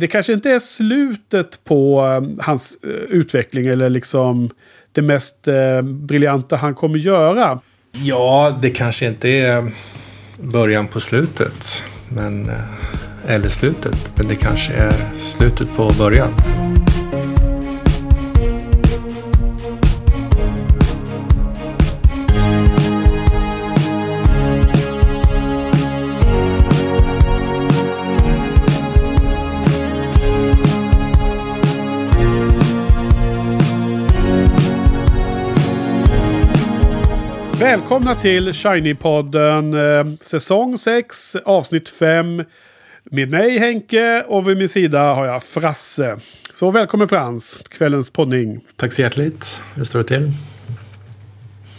Det kanske inte är slutet på eh, hans eh, utveckling eller liksom det mest eh, briljanta han kommer göra. Ja, det kanske inte är början på slutet. Men, eh, eller slutet. Men det kanske är slutet på början. Välkomna till Shiny-podden eh, säsong 6 avsnitt 5. Med mig Henke och vid min sida har jag Frasse. Så välkommen Frans, kvällens poddning. Tack så hjärtligt. Hur står det till?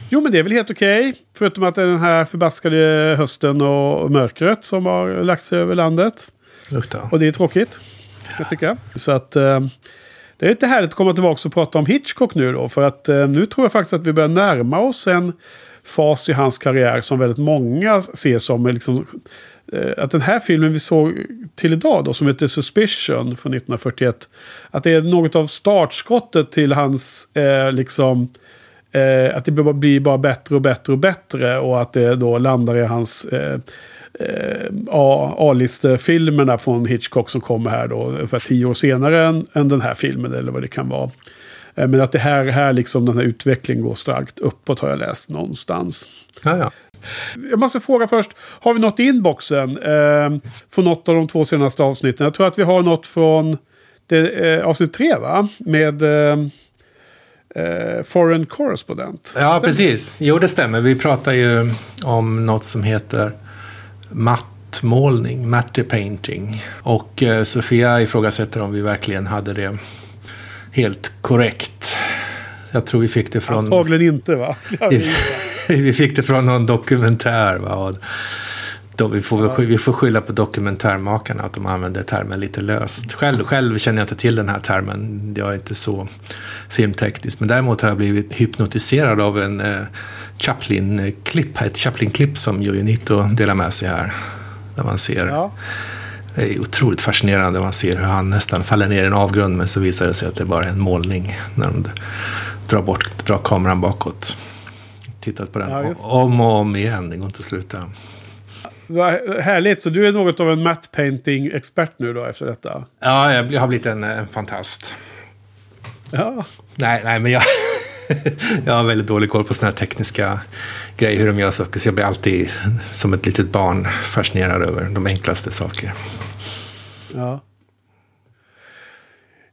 Jo men det är väl helt okej. Okay. Förutom att det är den här förbaskade hösten och mörkret som har lagt sig över landet. Lukta. Och det är tråkigt. Jag tycker. Så att... Eh, det är lite härligt att komma tillbaka och prata om Hitchcock nu då. För att eh, nu tror jag faktiskt att vi börjar närma oss en fas i hans karriär som väldigt många ser som liksom, eh, att den här filmen vi såg till idag då, som heter Suspicion från 1941, att det är något av startskottet till hans, eh, liksom, eh, att det blir bara bättre och bättre och bättre och att det då landar i hans eh, eh A-listefilmerna från Hitchcock som kommer här då ungefär tio år senare än, än den här filmen eller vad det kan vara. Eh, men att det här, här liksom den här utvecklingen går starkt uppåt har jag läst någonstans. Ja, ja. Jag måste fråga först, har vi något i inboxen eh, från något av de två senaste avsnitten? Jag tror att vi har något från det, eh, avsnitt tre, va? Med eh, eh Foreign Correspondent. Ja, precis. Jo, det stämmer. Vi pratar ju om något som heter mattmålning, matte painting. Och eh, Sofia ifrågasätter om vi verkligen hade det helt korrekt. Jag tror vi fick det från... Antagligen inte va? vi fick det från någon dokumentär. Va? Då vi, får, ja. vi får skylla på dokumentärmakarna att de använder termen lite löst. Själv, själv känner jag inte till den här termen. Jag är inte så filmteknisk. Men däremot har jag blivit hypnotiserad av en eh, Chaplin-klipp. Ett Chaplin-klipp som Jojo Nito delar med sig här. Där man ser ja. Det är otroligt fascinerande. Man ser hur han nästan faller ner i en avgrund men så visar det sig att det bara är en målning. När de drar, bort, drar kameran bakåt. Tittat på den ja, om och om igen. Det går inte att sluta. Vad härligt. Så du är något av en matte painting-expert nu då efter detta? Ja, jag har blivit en, en fantast. Ja. Nej, nej men jag, jag har väldigt dålig koll på sådana här tekniska grej hur de gör saker. Så jag blir alltid som ett litet barn fascinerad över de enklaste saker. Ja.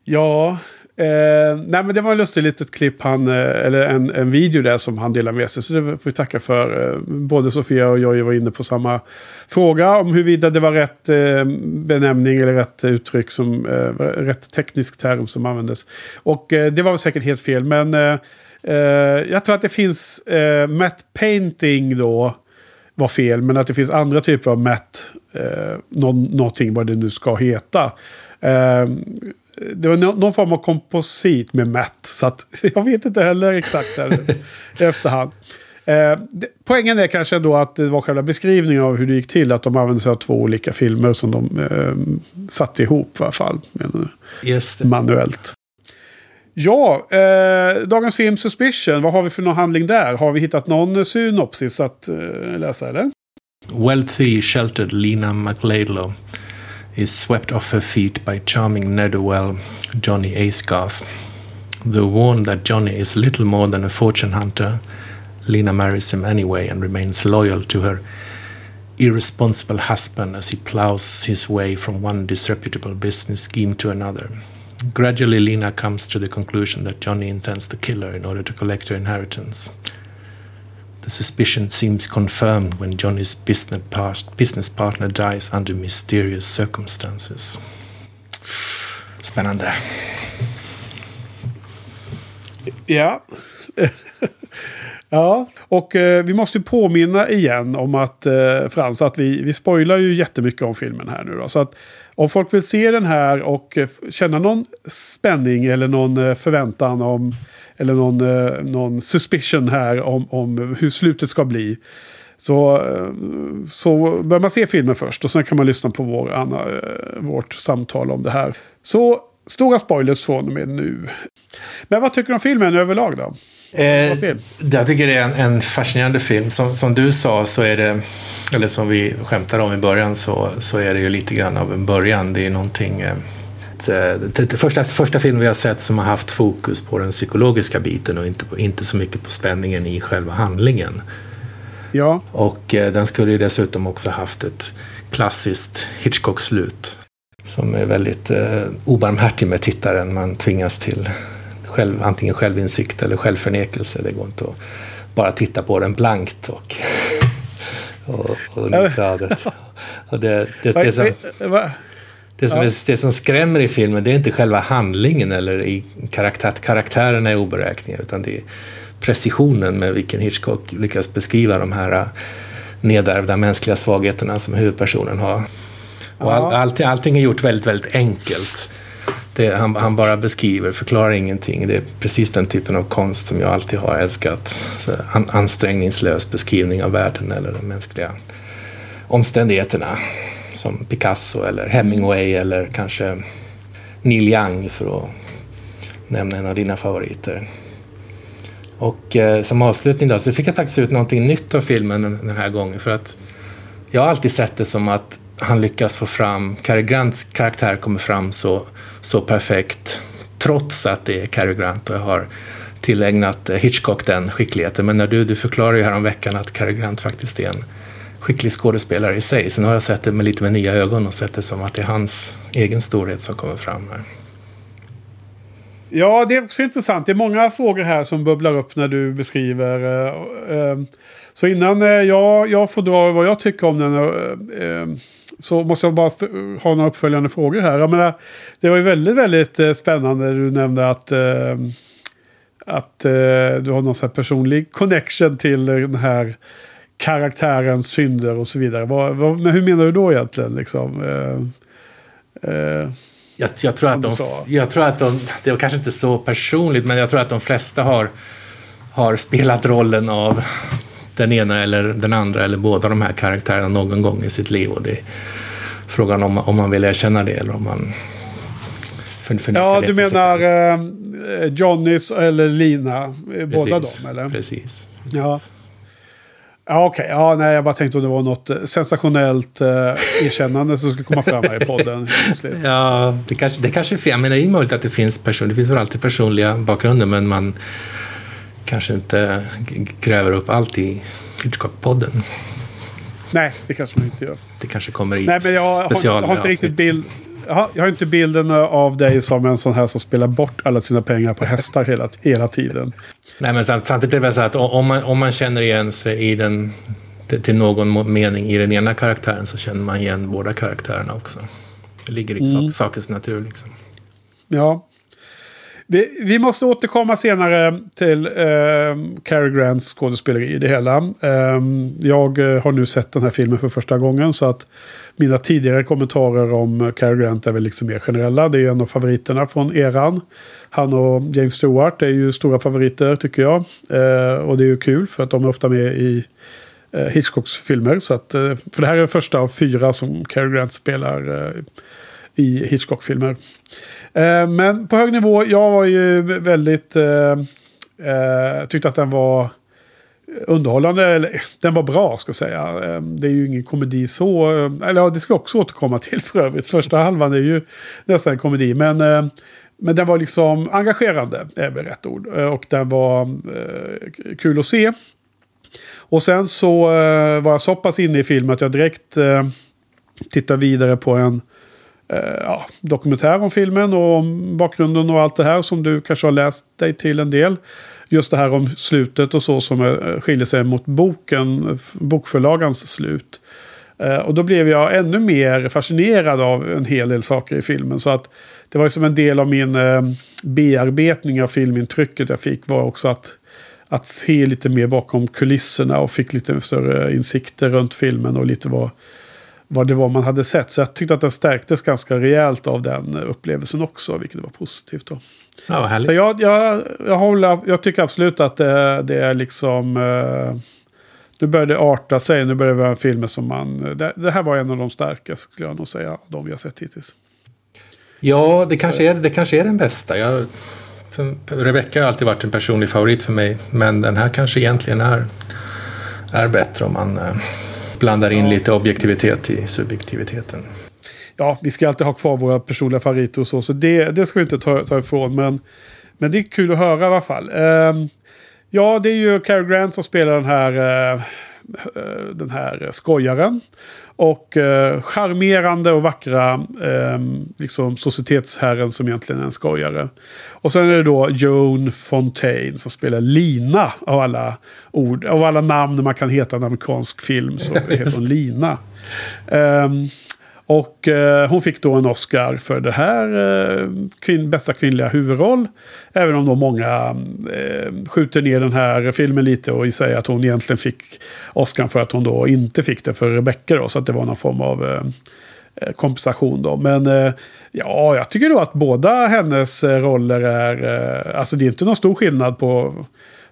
Ja, eh, nej men det var en lustig litet klipp, han, eh, eller en, en video där som han delade med sig. Så det får vi tacka för. Eh, både Sofia och jag var inne på samma fråga om huruvida det var rätt eh, benämning eller rätt uttryck, som, eh, rätt teknisk term som användes. Och eh, det var väl säkert helt fel, men jag tror att det finns matte painting då var fel, men att det finns andra typer av mätt, eh, någon, någonting vad det nu ska heta. Eh, det var någon form av komposit med mätt, så att jag vet inte heller exakt där i efterhand. Eh, det, poängen är kanske då att det var själva beskrivningen av hur det gick till, att de använde sig av två olika filmer som de eh, satte ihop i alla fall. Manuellt. Ja, eh, dagens film Suspicion. Vad har vi för någon handling där? Har vi hittat någon synopsis att eh, läsa eller? Wealthy, sheltered Lena McLadlow is swept off her feet by charming Nedowell, Johnny Aesgarth. Though warned that Johnny is little more than a fortune hunter, Lena marries him anyway and remains loyal to her irresponsible husband as he plows his way from one disreputable business scheme to another. Gradually, Lena comes to the conclusion that Johnny intends to kill her in order to collect her inheritance. The suspicion seems confirmed when Johnny's business, business partner dies under mysterious circumstances. Spännande. Ja. ja, och eh, vi måste påminna igen om att eh, Frans, att vi, vi spoilar ju jättemycket om filmen här nu då. Så att om folk vill se den här och eh, känna någon spänning eller någon eh, förväntan om eller någon, eh, någon suspicion här om, om hur slutet ska bli. Så, så bör man se filmen först och sen kan man lyssna på vår, Anna, vårt samtal om det här. Så stora spoilers från och med nu. Men vad tycker du om filmen överlag då? Eh, jag tycker det är en, en, fascinerande film. Som, som du sa så är det, eller som vi skämtade om i början, så, så är det ju lite grann av en början. Det är någonting eh, det, första, första filmen vi har sett som har haft fokus på den psykologiska biten och inte, på, inte så mycket på spänningen i själva handlingen. Ja. Och eh, den skulle ju dessutom också haft ett klassiskt Hitchcock-slut. Som är väldigt eh, obarmhärtig med tittaren. Man tvingas till själv, antingen självinsikt eller självförnekelse. Det går inte att bara titta på den blankt och, och, och det. Och det, det, det, som, det, som, det som skrämmer i filmen det är inte själva handlingen eller i karaktär, karaktärerna är oberäkneliga utan det är precisionen med vilken Hitchcock lyckas beskriva de här äh, nedärvda mänskliga svagheterna som huvudpersonen har. Och all, allting, allting är gjort väldigt, väldigt enkelt. Det, han, han, bara beskriver, förklarar ingenting. Det är precis den typen av konst som jag alltid har älskat. Så an, ansträngningslös beskrivning av världen eller de mänskliga omständigheterna. Som Picasso eller Hemingway eller kanske Neil Young för att nämna en av dina favoriter. Och eh, som avslutning då så fick jag faktiskt ut någonting nytt av filmen den här gången. För att jag har alltid sett det som att han lyckas få fram, Cary Grants karaktär kommer fram så, så perfekt. Trots att det är Cary Grant och jag har tillägnat Hitchcock den skickligheten. Men när du, du förklarade ju häromveckan att Cary Grant faktiskt är en skicklig skådespelare i sig. Sen har jag sett det med lite med nya ögon och sett det som att det är hans egen storhet som kommer fram här. Ja, det är också intressant. Det är många frågor här som bubblar upp när du beskriver. Eh, eh, så innan eh, jag, jag får dra vad jag tycker om den så måste jag bara ha några uppföljande frågor här. Jag menar, det var ju väldigt, väldigt spännande. Du nämnde att, att du har någon sån personlig connection till den här karaktärens synder och så vidare. Vad, vad, men hur menar du då egentligen? Liksom? Jag, jag, tror att de, jag tror att de, det var kanske inte så personligt, men jag tror att de flesta har, har spelat rollen av den ena eller den andra eller båda de här karaktärerna någon gång i sitt liv. Och det är frågan om, om man vill erkänna det eller om man Ja, du menar eh, Johnnys eller Lina, precis, båda dem eller? Precis. Ja. Ja, okej. Okay. Ja, nej, jag bara tänkte om det var något sensationellt eh, erkännande som skulle komma fram här i podden. ja, det kanske, det kanske är fel. Men det är möjligt att det finns person, det finns väl alltid personliga bakgrunder, men man kanske inte gräver upp allt i Hitchcock-podden. Nej, det kanske man inte gör. Det kanske kommer i Nej, men jag har, jag har inte riktigt bild jag har inte bilden av dig som en sån här som spelar bort alla sina pengar på hästar hela, hela tiden. Nej, men samtidigt är det väl så att om man, om man känner igen sig i den, till någon mening i den ena karaktären så känner man igen båda karaktärerna också. Det ligger i mm. sakens natur liksom. Ja. Vi, vi, måste återkomma senare till eh, Cary Grants skådespeleri i det hela. Ehm, eh, jag har nu sett den här filmen för första gången så att mina tidigare kommentarer om eh, Cary Grant är väl liksom mer generella. Det är ju en av favoriterna från eran. Han och James Stewart är ju stora favoriter tycker jag. Eh, och det är ju kul för att de är ofta med i eh, Hitchcocks filmer. Så att, eh, för det här är den första av fyra som Cary Grant spelar eh, i Hitchcock-filmer. Eh, men på hög nivå, jag var ju väldigt... Eh, eh, tyckte att den var underhållande. Eller, den var bra ska jag säga. Eh, det är ju ingen komedi så. Eller ja, det ska jag också återkomma till för övrigt. Första halvan är ju nästan en komedi. Men, men den var liksom engagerande. är väl rätt ord. Och den var kul att se. Och sen så var jag så pass inne i filmen att jag direkt tittade vidare på en Eh, ja, dokumentär om filmen och om bakgrunden och allt det här som du kanske har läst dig till en del just det här om slutet och så som eh, skiljer sig mot boken, bokförlagans slut. Eh, och då blev jag ännu mer fascinerad av en hel del saker i filmen. Så att det var ju som en del av min bearbetning av filmintrycket jag fick var också att, att se lite mer bakom kulisserna och fick lite större insikter runt filmen och lite vad, vad det var man hade sett. Så jag tyckte att den stärktes ganska rejält av den upplevelsen också, vilket var positivt. Då. Ja, Så jag, jag, jag, håller, jag tycker absolut att det, det är liksom... Uh, nu börjar det arta sig. Nu börjar det vara filmer som man... Det, det här var en av de starkaste skulle jag nog säga. De vi har sett hittills. Ja, det kanske är, det kanske är den bästa. Jag, Rebecca har alltid varit en personlig favorit för mig. Men den här kanske egentligen är, är bättre om man eh, blandar in lite objektivitet i subjektiviteten. Ja, vi ska alltid ha kvar våra personliga favoriter och så. Så det, det ska vi inte ta, ta ifrån. Men, men det är kul att höra i alla fall. Um, ja, det är ju Cary Grant som spelar den här, uh, den här skojaren. Och eh, charmerande och vackra eh, liksom societetsherren som egentligen är en skojare. Och sen är det då Joan Fontaine som spelar Lina av alla ord. Av alla namn man kan heta en amerikansk film så heter hon Lina. Um, och eh, hon fick då en Oscar för det här, eh, kvin bästa kvinnliga huvudroll. Även om då många eh, skjuter ner den här filmen lite och säger att hon egentligen fick Oscar för att hon då inte fick det för Rebecca då. Så att det var någon form av eh, eh kompensation då. Men eh, ja, jag tycker då att båda hennes eh, roller är, eh, alltså det är inte någon stor skillnad på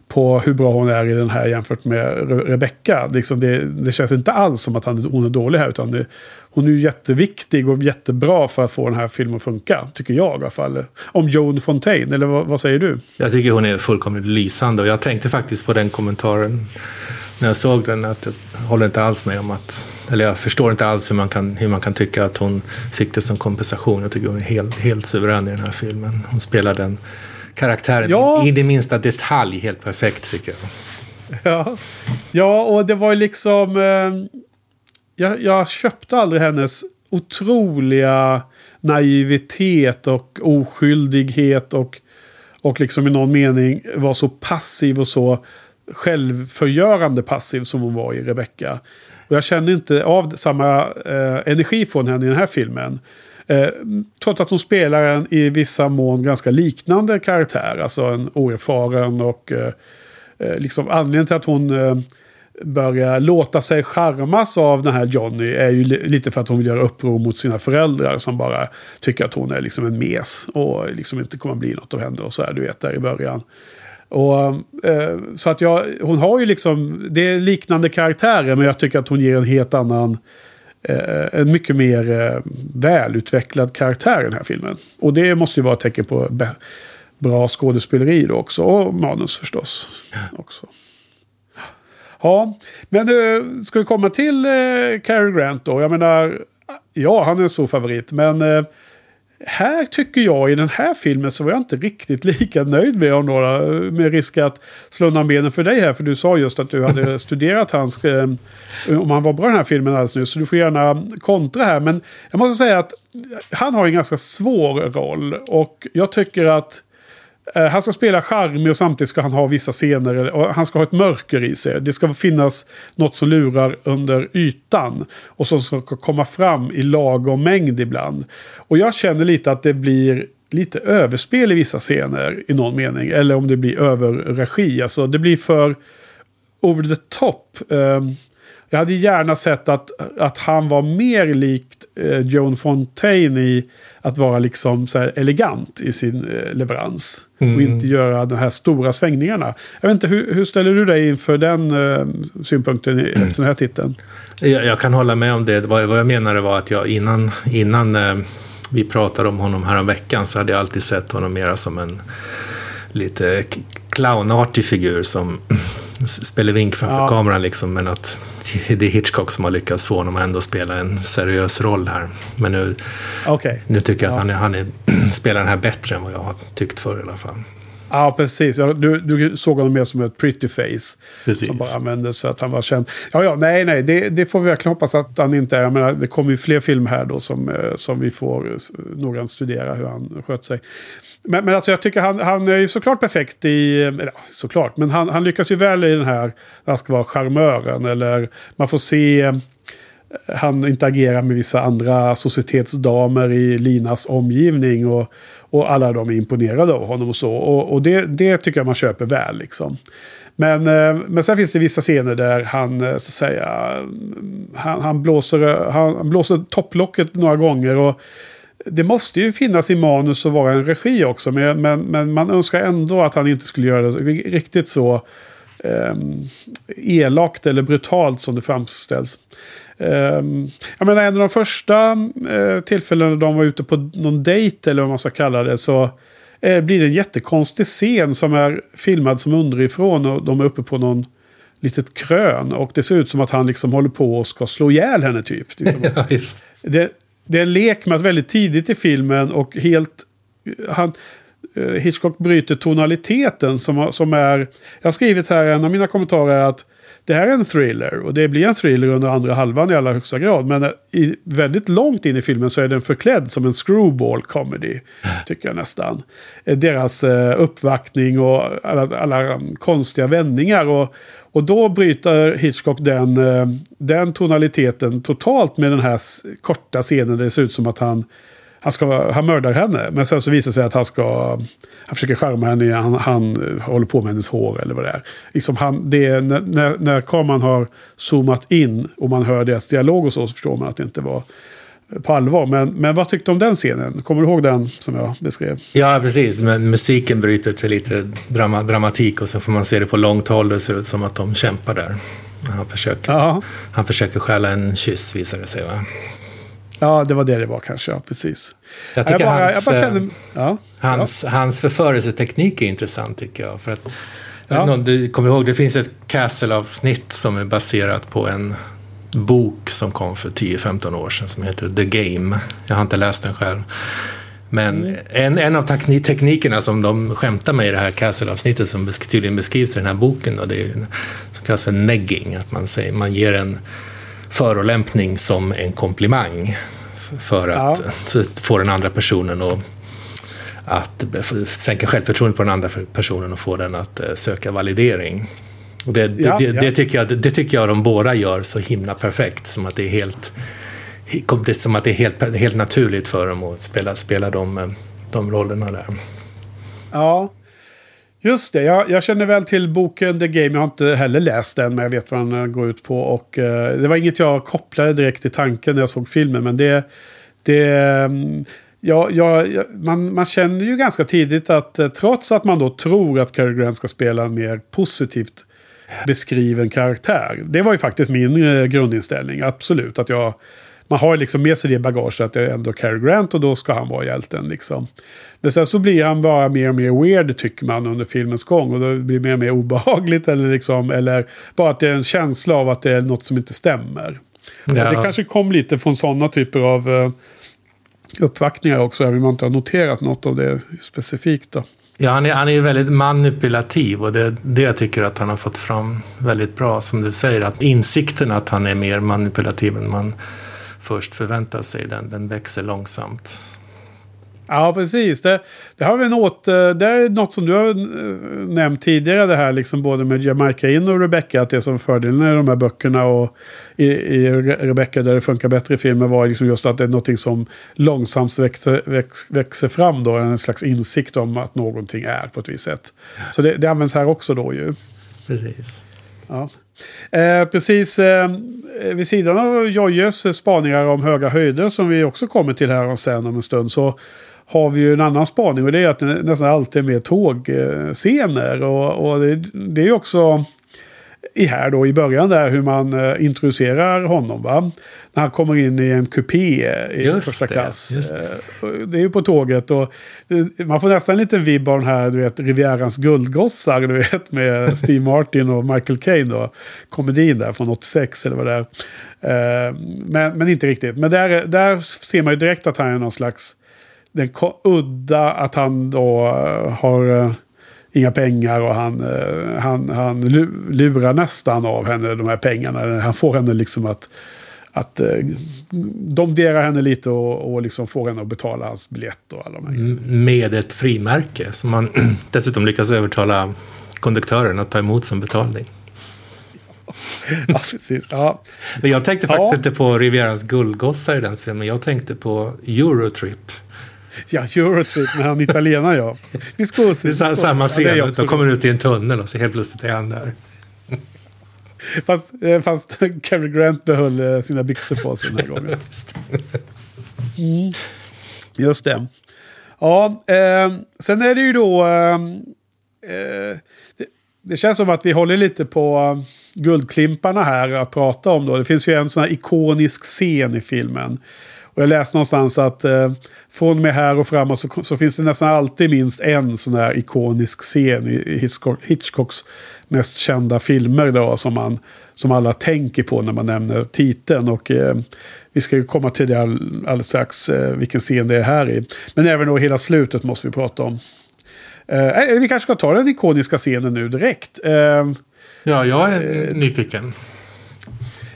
på hur bra hon är i den här jämfört med Rebecca. Liksom det, det känns inte alls som att hon är dålig här. Utan det, hon är ju jätteviktig och jättebra för att få den här filmen att funka. Tycker jag i alla fall. Om Joan Fontaine, eller vad, vad, säger du? Jag tycker hon är fullkomligt lysande. Och jag tänkte faktiskt på den kommentaren när jag såg den. Att jag håller inte alls med om att... Eller jag förstår inte alls hur man kan, hur man kan tycka att hon fick det som kompensation. Jag tycker hon är helt, helt suverän i den här filmen. Hon spelar den karaktären ja. in i minsta detalj helt perfekt tycker jag. Ja, ja och det var ju liksom... Eh, jag, jag köpte aldrig hennes otroliga naivitet och oskyldighet och, och liksom i någon mening var så passiv och så självförgörande passiv som hon var i Rebecca. Och jag känner inte av samma eh, energi från henne i den här filmen. Eh, trots att hon spelar en i vissa mån ganska liknande karaktär. Alltså en oerfaren och eh, eh liksom anledningen till att hon eh, börjar låta sig charmas av den här Johnny är ju lite för att hon vill göra uppror mot sina föräldrar som bara tycker att hon är liksom en mes och liksom inte kommer bli något av henne och så här, du vet, där i början. Och, eh, så att jag, hon har ju liksom, det är liknande karaktärer men jag tycker att hon ger en helt annan eh, en mycket mer eh, välutvecklad karaktär i den här filmen. Och det måste ju vara ett tecken på bra skådespeleri då också. Och manus förstås. Också. Ja, men uh, ska vi komma till uh, Cary Grant då? Jag menar, ja, han är en stor favorit. Men uh, här tycker jag i den här filmen så var jag inte riktigt lika nöjd med honom. Några, med risk att slå undan benen för dig här. För du sa just att du hade studerat hans... Eh, om han var bra i den här filmen alldeles nyss. Så du får gärna kontra här. Men jag måste säga att han har en ganska svår roll. Och jag tycker att Eh, Eh, han ska spela charmig och samtidigt ska han ha vissa scener. Och han ska ha ett mörker i sig. Det ska finnas något som lurar under ytan. Och som ska komma fram i lagom mängd ibland. Och jag känner lite att det blir lite överspel i vissa scener i någon mening. Eller om det blir överregi. Alltså det blir för over the top. Um, jag hade gärna sett att, att han var mer likt eh, Joan Fontaine i att vara liksom så elegant i sin eh, leverans. Mm. Och inte göra de här stora svängningarna. Jag vet inte, hur, hur ställer du dig inför den eh, synpunkten mm. efter den här titeln? Jag, jag, kan hålla med om det. Vad, vad jag menade var att jag innan, innan eh, vi pratade om honom här om veckan så hade jag alltid sett honom mera som en lite clownartig figur som spelar vink framför ja. kameran liksom. Men att det är Hitchcock som har lyckats få honom att ändå spela en seriös roll här. Men nu, okay. nu tycker jag att ja. han, är, han är, spelar den här bättre än vad jag har tyckt förr i alla fall. Ja, precis. Du, du såg honom mer som ett pretty face. Precis. Som bara användes för att han var känd. Ja, ja, nej, nej. Det, det får vi verkligen hoppas att han inte är. Jag menar, det kommer ju fler filmer här då som, eh, som vi får eh, noggrant studera hur han sköt sig. Men, men alltså jag tycker han, han är ju såklart perfekt i... Eh, eller, såklart, men han, han lyckas ju väl i den här... Han ska vara charmören eller man får se... Eh, han interagerar med vissa andra societetsdamer i Linas omgivning. Och, och alla de är imponerade av honom och så. Och, och det, det tycker jag man köper väl liksom. Men, eh, men sen finns det vissa scener där han, så att säga, mm, han, han, blåser, han blåser topplocket några gånger. och det måste ju finnas i manus och vara en regi också. Men, men, men man önskar ändå att han inte skulle göra det riktigt så eh, elakt eller brutalt som det framställs. Eh, jag menar, en av de första eh, tillfällena de var ute på någon dejt eller vad man ska kalla det så eh, blir det en jättekonstig scen som är filmad som underifrån och de är uppe på någon litet krön. Och det ser ut som att han liksom håller på och ska slå ihjäl henne typ. ja, just. Det, det är en lek med att väldigt tidigt i filmen och helt... Han, eh, Hitchcock bryter tonaliteten som, som är... Jag har skrivit här, en av mina kommentarer är att det här är en thriller och det blir en thriller under andra halvan i allra högsta grad. Men eh, i, väldigt långt in i filmen så är den förklädd som en screwball comedy. Tycker jag nästan. Eh, deras eh, uppvaktning och alla, alla konstiga vändningar. Och, och då bryter Hitchcock den, eh, den tonaliteten totalt med den här korta scenen där det ser ut som att han han, ska, han mördar henne. Men sen så visar det sig att han ska... Han försöker charma henne. Han, han eh, håller på med hennes hår eller vad det är. Liksom han, det är när, när kameran har zoomat in och man hör deras dialog och så, så förstår man att det inte var på allvar. Men, men vad tyckte du om den scenen? Kommer du ihåg den som jag beskrev? Ja, precis. Men musiken bryter till lite drama, dramatik och så får man se det på långt håll. Det ser ut som att de kämpar där. Han försöker, han försöker stjäla en kyss visar det sig. Va? Ja, det var det det var kanske. Ja, precis. Jag tycker jag bara, hans, jag bara kände, ja, hans, ja. hans förförelseteknik är intressant tycker jag. För att, ja. någon, du kommer ihåg, det finns ett Castle-avsnitt som är baserat på en bok som kom för 10-15 år sedan som heter The Game. Jag har inte läst den själv. Men mm. en, en av teknikerna som de skämtar med i det här Castle-avsnittet som tydligen beskrivs i den här boken, då, det är, som kallas för negging. Att man, säger, man ger en förolämpning som en komplimang. För att ja. få den andra personen att att sänka självförtroendet på den andra personen och få den att eh, söka validering. Och det, ja, det, ja. det, tycker jag, det tycker jag de båda gör så himla perfekt. Som att det är helt, det är som att det är helt, helt naturligt för dem att spela, spela de, eh, de rollerna där. Ja, Just det, jag, jag, känner väl till boken The Game. Jag har inte heller läst den, men jag vet vad den eh, går ut på. Och, uh, det var inget jag kopplade direkt till tanken när jag såg filmen, men det... det um, ja, ja, man, man känner ju ganska tidigt att uh, trots att man då tror att Cary Grant ska spela en mer positivt beskriven karaktär. Det var ju faktiskt min uh, grundinställning, absolut. Att jag man har liksom med sig det bagaget att det är ändå Cary Grant och då ska han vara hjälten. Liksom. Men sen så blir han bara mer och mer weird tycker man under filmens gång. Och då blir det mer och mer obehagligt. Eller, liksom, eller bara att det är en känsla av att det är något som inte stämmer. Ja. Det kanske kom lite från sådana typer av uh, uppvaktningar också. Även om man inte har noterat något av det specifikt. Då. Ja, han är, han är väldigt manipulativ och det är det jag tycker att han har fått fram väldigt bra. Som du säger, att insikten att han är mer manipulativ än man först förväntar sig, den, den växer långsamt. Ja, precis. Det, det, har vi en eh, det är något som du har eh, nämnt tidigare, det här liksom både med Jamaica In och Rebecca, att det som fördelen i de här böckerna och i, i Rebecca där det funkar bättre i filmen var liksom just att det är något som långsamt växer, väx, växer fram då, en slags insikt om att någonting är på ett visst sätt. Så det, det används här också då ju. Precis. Ja. Eh, precis eh, vid sidan av Jojjes spaningar om höga höjder som vi också kommer till här sen om en stund så har vi ju en annan spaning och det är att det nästan alltid är mer tågscener. Och, och det, det, är ju också i här då i början där hur man uh, introducerar honom. Va? När han kommer in i en kupé i just första det, klass. Det. Uh, det. är ju på tåget och man får nästan en liten vibb av den här du vet Rivierans guldgossar du vet med Steve Martin och Michael Caine då. Komedin där från 86 eller vad det är. men, men inte riktigt. Men där, där ser man ju direkt att han är någon slags den udda att han då har inga pengar och han, eh, han, han lurar nästan av henne de här pengarna. Han får henne liksom att, att eh, domdera henne lite och, och liksom får henne att betala hans biljett och alla de här Med ett frimärke som man dessutom lyckas övertala konduktören att ta emot som betalning. ja, precis. Ja. Men jag tänkte faktiskt ja. inte på Rivierans guldgossar i den filmen. Jag tänkte på Eurotrip. Ja, Eurotrip med han italienaren ja. Vi ska det är samma scen. Ja, de kommer ut i en tunnel och så helt plötsligt är han där. Fast, eh, fast Cary Grant behöll eh, sina byxor på sig den här gången. Mm. Just det. Ja, eh, sen är det ju då... Eh, eh det, det känns som att vi håller lite på guldklimparna här att prata om då. Det finns ju en sån här ikonisk scen i filmen. Och jag läste någonstans att eh, från och med här och framåt så, så, finns det nästan alltid minst en sån här ikonisk scen i Hitchcock, Hitchcocks mest kända filmer då som, man, som alla tänker på när man nämner titeln. Och eh, vi ska ju komma till det alldeles strax eh, vilken scen det är här i. Men även då hela slutet måste vi prata om. Eh, vi kanske ska ta den ikoniska scenen nu direkt. Eh, ja, jag är nyfiken.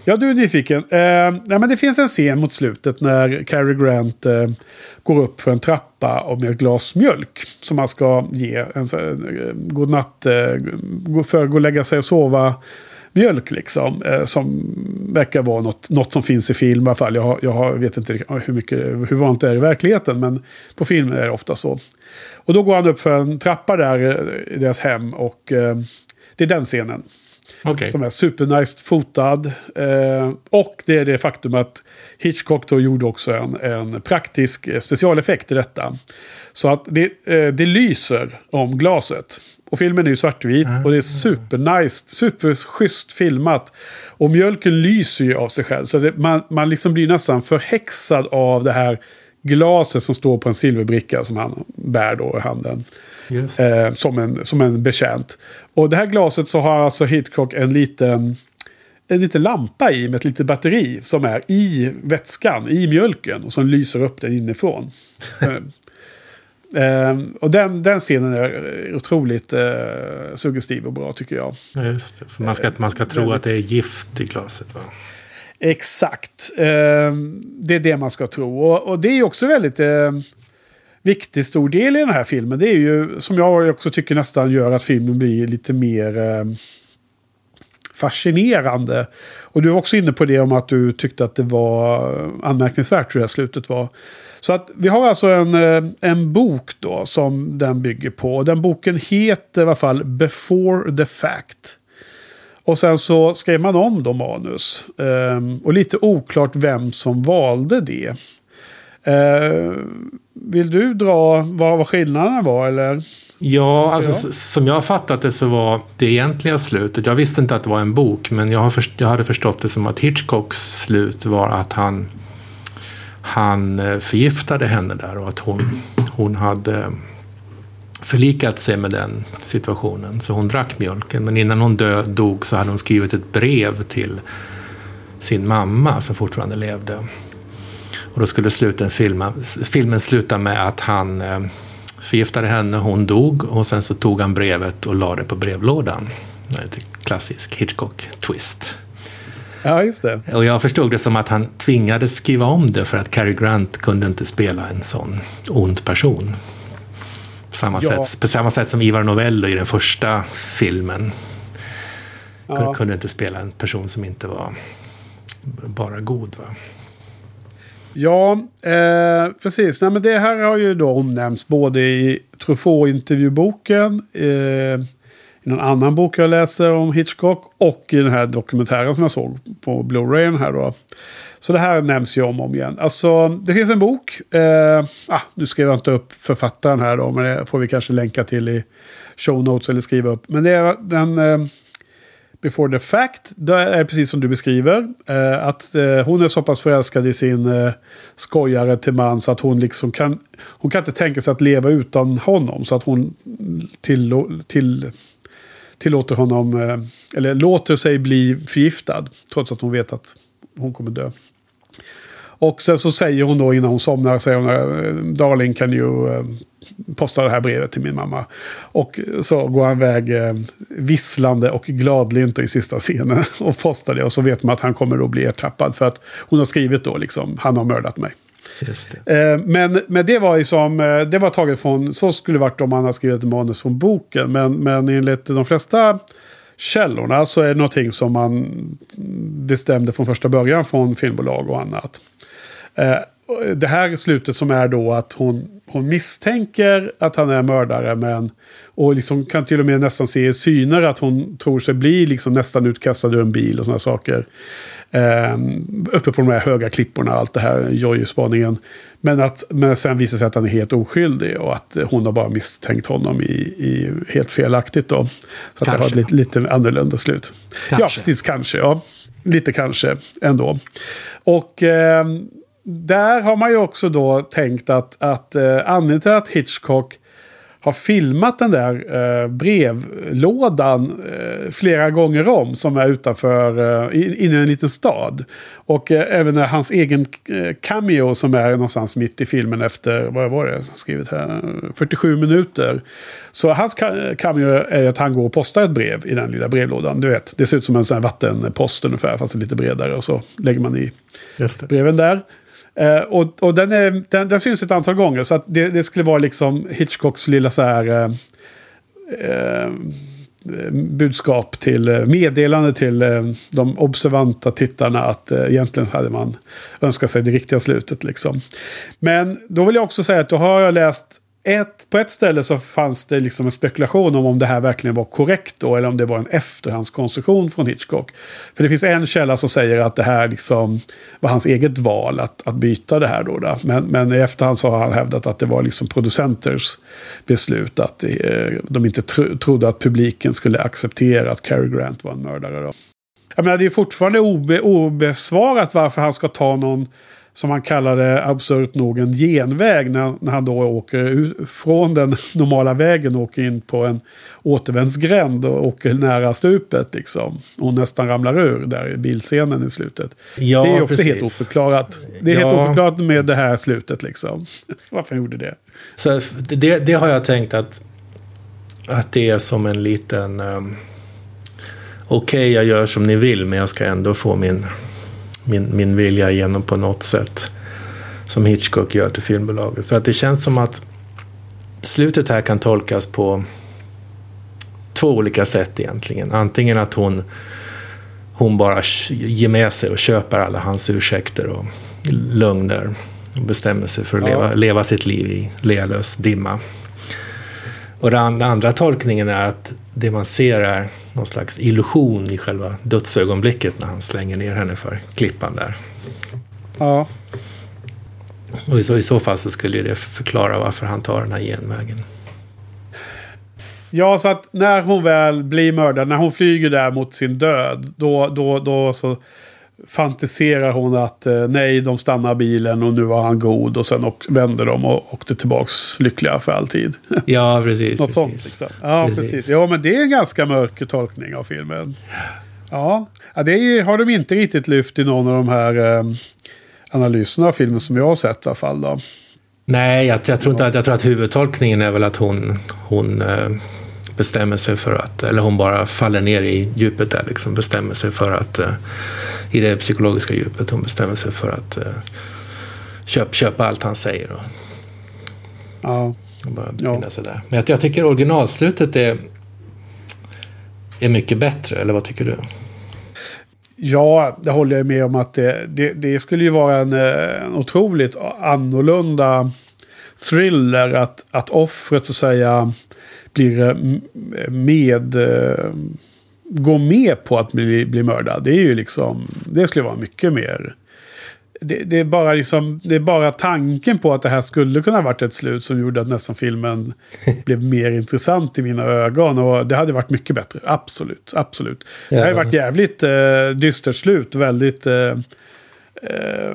Ja, du är nyfiken. Eh, nej, men det finns en scen mot slutet när Cary Grant eh, går upp för en trappa med ett glas mjölk. Som han ska ge en eh, godnatt, eh, för att gå och lägga sig och sova mjölk liksom. Eh, som verkar vara något, något som finns i film i alla fall. Jag, jag vet inte hur, mycket, hur vanligt det är i verkligheten. Men på film är det ofta så. Och då går han upp för en trappa där eh, i deras hem. Och eh, det är den scenen. Okay. Som är supernice fotad. Eh, och det är det faktum att Hitchcock då gjorde också en, en praktisk specialeffekt i detta. Så att det, eh, det lyser om glaset. Och filmen är ju svartvit mm. och det är supernice, superschysst filmat. Och mjölken lyser ju av sig själv. Så det, man, man liksom blir nästan förhäxad av det här glaset som står på en silverbricka som han bär då i handen. Eh, som, en, som en betjänt. Och det här glaset så har alltså Hitchcock en liten, en liten lampa i med ett litet batteri som är i vätskan, i mjölken. Och som lyser upp den inifrån. Eh, och den, den scenen är otroligt eh, suggestiv och bra tycker jag. Just det, för man ska, man ska tro att det är gift i glaset va? Exakt. Eh, det är det man ska tro. Och, och det är också väldigt eh, viktig stor del i den här filmen. Det är ju som jag också tycker nästan gör att filmen blir lite mer eh, fascinerande. Och du var också inne på det om att du tyckte att det var anmärkningsvärt hur det här slutet var. Så att vi har alltså en, eh, en bok då som den bygger på. Den boken heter i alla fall Before the Fact. Och sen så skrev man om då manus. Um, och lite oklart vem som valde det. Uh, vill du dra vad, vad skillnaderna var eller? Ja, alltså ja. som jag har fattat det så var det egentliga slutet. Jag visste inte att det var en bok, men jag, har först, jag hade förstått det som att Hitchcocks slut var att han, han eh, förgiftade henne där och att hon, hon hade förlikat sig med den situationen. Så hon drack mjölken. Men innan hon dö, dog så hade hon skrivit ett brev till sin mamma som fortfarande levde. Och då skulle sluten filma, filmen sluta med att han eh, förgiftade henne, hon dog och sen så tog han brevet och lade det på brevlådan. En klassisk Hitchcock-twist. Ja, just det. Och jag förstod det som att han tvingades skriva om det för att Cary Grant kunde inte spela en sån ond person. På samma, ja. sätt, på samma sätt som Ivar Novello i den första filmen. Ja. Kunde inte spela en person som inte var bara god. Va? Ja, eh, precis. Nej, men det här har ju då omnämnts både i Truffaut-intervjuboken, eh, i någon annan bok jag läste om Hitchcock och i den här dokumentären som jag såg på Blu-rayen här då. Så det här nämns ju om och om igen. Alltså, det finns en bok. Eh, ah, nu skrev jag inte upp författaren här då, men det får vi kanske länka till i show notes eller skriva upp. Men det är den... Eh, Before the fact, det är precis som du beskriver. Eh, att eh, hon är så pass förälskad i sin eh, skojare till man så att hon liksom kan... Hon kan inte tänka sig att leva utan honom. Så att hon till, till, tillåter honom... Eh, eller låter sig bli förgiftad. Trots att hon vet att hon kommer dö. Och sen så säger hon då innan hon somnar, säger hon, eh, Darling kan you eh, posta det här brevet till min mamma. Och så går han iväg eh, visslande och gladlynt i sista scenen och postar det. Och så vet man att han kommer då bli ertappad för att hon har skrivit då liksom, han har mördat mig. Men, men det var ju som, det var taget från, så skulle det varit om han hade skrivit manus från boken. Men, men enligt de flesta källorna så är det någonting som man bestämde från första början från filmbolag och annat. Eh, det här slutet som är då att hon, hon misstänker att han är mördare. Men, och liksom kan till och med nästan se i syner att hon tror sig bli liksom nästan utkastad ur en bil och sådana saker. Eh, uppe på de här höga klipporna, allt det här Joy-spaningen. Men, att, men sen visar sig att han är helt oskyldig och att hon har bara misstänkt honom i, i helt felaktigt då. Så att det har ett lite, lite annorlunda slut. Kanske. Ja, precis, kanske. Ja. Lite kanske ändå. Och eh, där har man ju också då tänkt att, att eh, anledningen till att Hitchcock har filmat den där eh, brevlådan eh, flera gånger om som är utanför, eh, inne i en liten stad. Och eh, även hans egen eh, cameo som är någonstans mitt i filmen efter, vad var det skrivit här, 47 minuter. Så hans cameo är att han går och postar ett brev i den lilla brevlådan. Du vet, det ser ut som en sån här vattenpost ungefär, fast lite bredare. Och så lägger man i breven där. Eh, och och den, är, den, den, syns ett antal gånger. Så att det, det skulle vara liksom Hitchcocks lilla så här... Eh, eh budskap till eh, meddelande till eh, de observanta tittarna att egentligen så hade man önskat sig det riktiga slutet. Liksom. Men då vill jag också säga att då har jag läst ett, på ett ställe så fanns det liksom en spekulation om om det här verkligen var korrekt då, eller om det var en efterhandskonstruktion från Hitchcock. För det finns en källa som säger att det här liksom var hans eget val att, att byta det här då. då. Men, men i efterhand så har han hävdat att det var liksom producenters beslut att det, de inte tro, trodde att publiken skulle acceptera att Cary Grant var en mördare. Då. Jag menar, det är fortfarande obe, obesvarat varför han ska ta någon som han kallade absurt nog en genväg när, när han då åker från den normala vägen och åker in på en återvändsgränd och åker nära stupet liksom. Och nästan ramlar ur där i bilscenen i slutet. Ja, det är också precis. helt oförklarat. Det är ja. helt oförklarat med det här slutet liksom. Varför han gjorde det. Så det, det har jag tänkt att, att det är som en liten... Um, Okej, okay, jag gör som ni vill, men jag ska ändå få min min, min vilja igenom på något sätt. Som Hitchcock gör till filmbolaget. För att det känns som att slutet här kan tolkas på två olika sätt egentligen. Antingen att hon, hon bara ger med sig och köper alla hans ursäkter och lögner. Och bestämmer sig för att ja. leva, leva sitt liv i lealös dimma. Och den andra tolkningen är att det man ser är någon slags illusion i själva dödsögonblicket när han slänger ner henne för klippan där. Ja. Och i så, i så fall så skulle det förklara varför han tar den här genvägen. Ja, så att när hon väl blir mördad, när hon flyger där mot sin död, då, då, då så fantiserar hon att eh, nej, de stannar bilen och nu var han god och sen och, vände de och åkte tillbaks lyckliga för alltid. Ja, precis. Något precis. sånt. Liksom. Ja, precis. precis. Ja, men det är en ganska mörk tolkning av filmen. Ja, ja det är, har de inte riktigt lyft i någon av de här eh, analyserna av filmen som jag har sett i alla fall. Då. Nej, jag, jag, tror inte att, jag tror att huvudtolkningen är väl att hon, hon eh, bestämmer sig för att, eller hon bara faller ner i djupet där, liksom bestämmer sig för att, eh, i det psykologiska djupet, hon bestämmer sig för att eh, köp, köpa allt han säger. Och, ja. och bara befinna ja. sig där. Men jag, jag tycker originalslutet är, är mycket bättre, eller vad tycker du? Ja, det håller jag med om att det, det, det skulle ju vara en, eh, en otroligt annorlunda thriller att, att offret så att säga blir med... Eh, går med på att bli, bli mördad. Det är ju liksom... Det skulle vara mycket mer... Det, det, är bara liksom, det är bara tanken på att det här skulle kunna varit ett slut som gjorde att nästan filmen blev mer intressant i mina ögon. Och det hade varit mycket bättre. Absolut. absolut. Ja. Det hade varit jävligt eh, dystert slut. Väldigt... Eh, eh,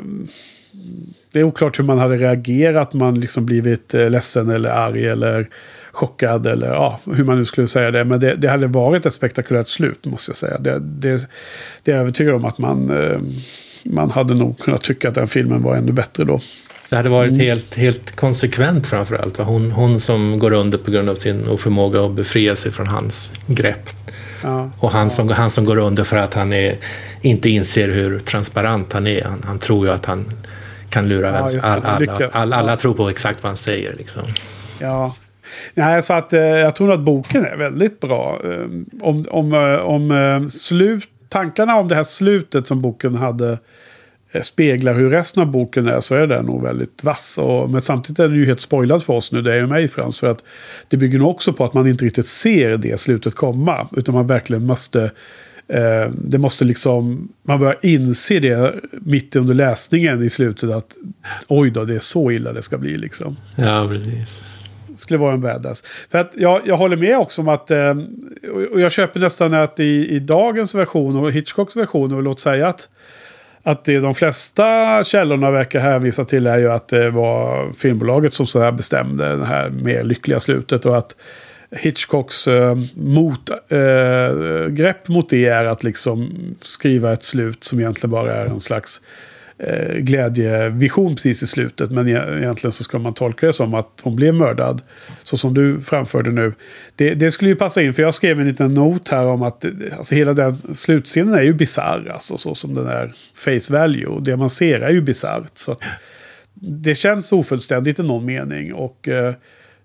det är oklart hur man hade reagerat. Man liksom blivit eh, ledsen eller arg eller chockad eller ja, hur man nu skulle säga det. Men det, det hade varit ett spektakulärt slut måste jag säga. Det, det, det är jag övertygad om att man, eh, man hade nog kunnat tycka att den filmen var ännu bättre då. Det hade varit mm. helt, helt konsekvent framförallt. Hon, hon som går under på grund av sin oförmåga att befria sig från hans grepp. Ja, och han, ja. som, han som går under för att han är, inte inser hur transparent han är. Han, han tror ju att han kan lura ja, all, alla, alla, alla, tror på exakt vad han säger. Liksom. Ja, Nej, så att eh, jag tror att boken är väldigt bra. Eh, om, om, eh, om eh, slut, tankarna om det här slutet som boken hade speglar hur resten av boken är så är den nog väldigt vass. Och, men samtidigt är den ju helt spoilad för oss nu, det är ju mig Frans. För att det bygger nog också på att man inte riktigt ser det slutet komma. Utan man verkligen måste Eh, det måste liksom, man börjar inse det mitt under läsningen i slutet att oj då, det är så illa det ska bli liksom. Ja, precis. Skulle vara en badass. För att jag, jag håller med också om att, eh, och jag köper nästan att i, i dagens version och Hitchcocks version, och låt säga att att det de flesta källorna verkar hänvisa till är ju att det var filmbolaget som så här bestämde det här mer lyckliga slutet. Och att Hitchcocks eh, motgrepp eh, mot det är att liksom skriva ett slut som egentligen bara är en slags Eh, glädjevision precis i slutet. Men e- egentligen så ska man tolka det som att hon blev mördad. Så som du framförde nu. Det, det skulle ju passa in, för jag skrev en liten not här om att alltså, hela den slutscenen är ju bisarr. Alltså så som den är face value. Det man ser är ju bisarrt. det känns ofullständigt i någon mening. Och... Eh,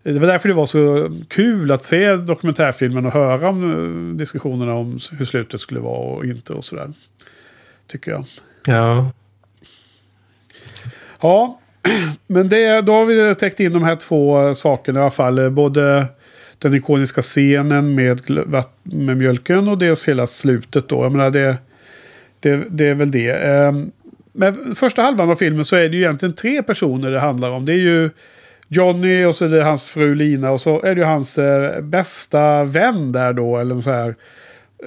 det var därför det var så kul att se dokumentärfilmen och höra om eh, diskussionerna om hur slutet skulle vara och inte och sådär. Tycker jag. Ja. Ja, men det, då har vi täckt in de här två sakerna i alla fall. Både den ikoniska scenen med, med mjölken och dels hela slutet då. Jag menar det, det, det är väl det. Ehm, men första halvan av filmen så är det ju egentligen tre personer det handlar om. Det är ju Johnny och så är det hans fru Lina och så är det ju hans eh, bästa vän där då. Eller så här,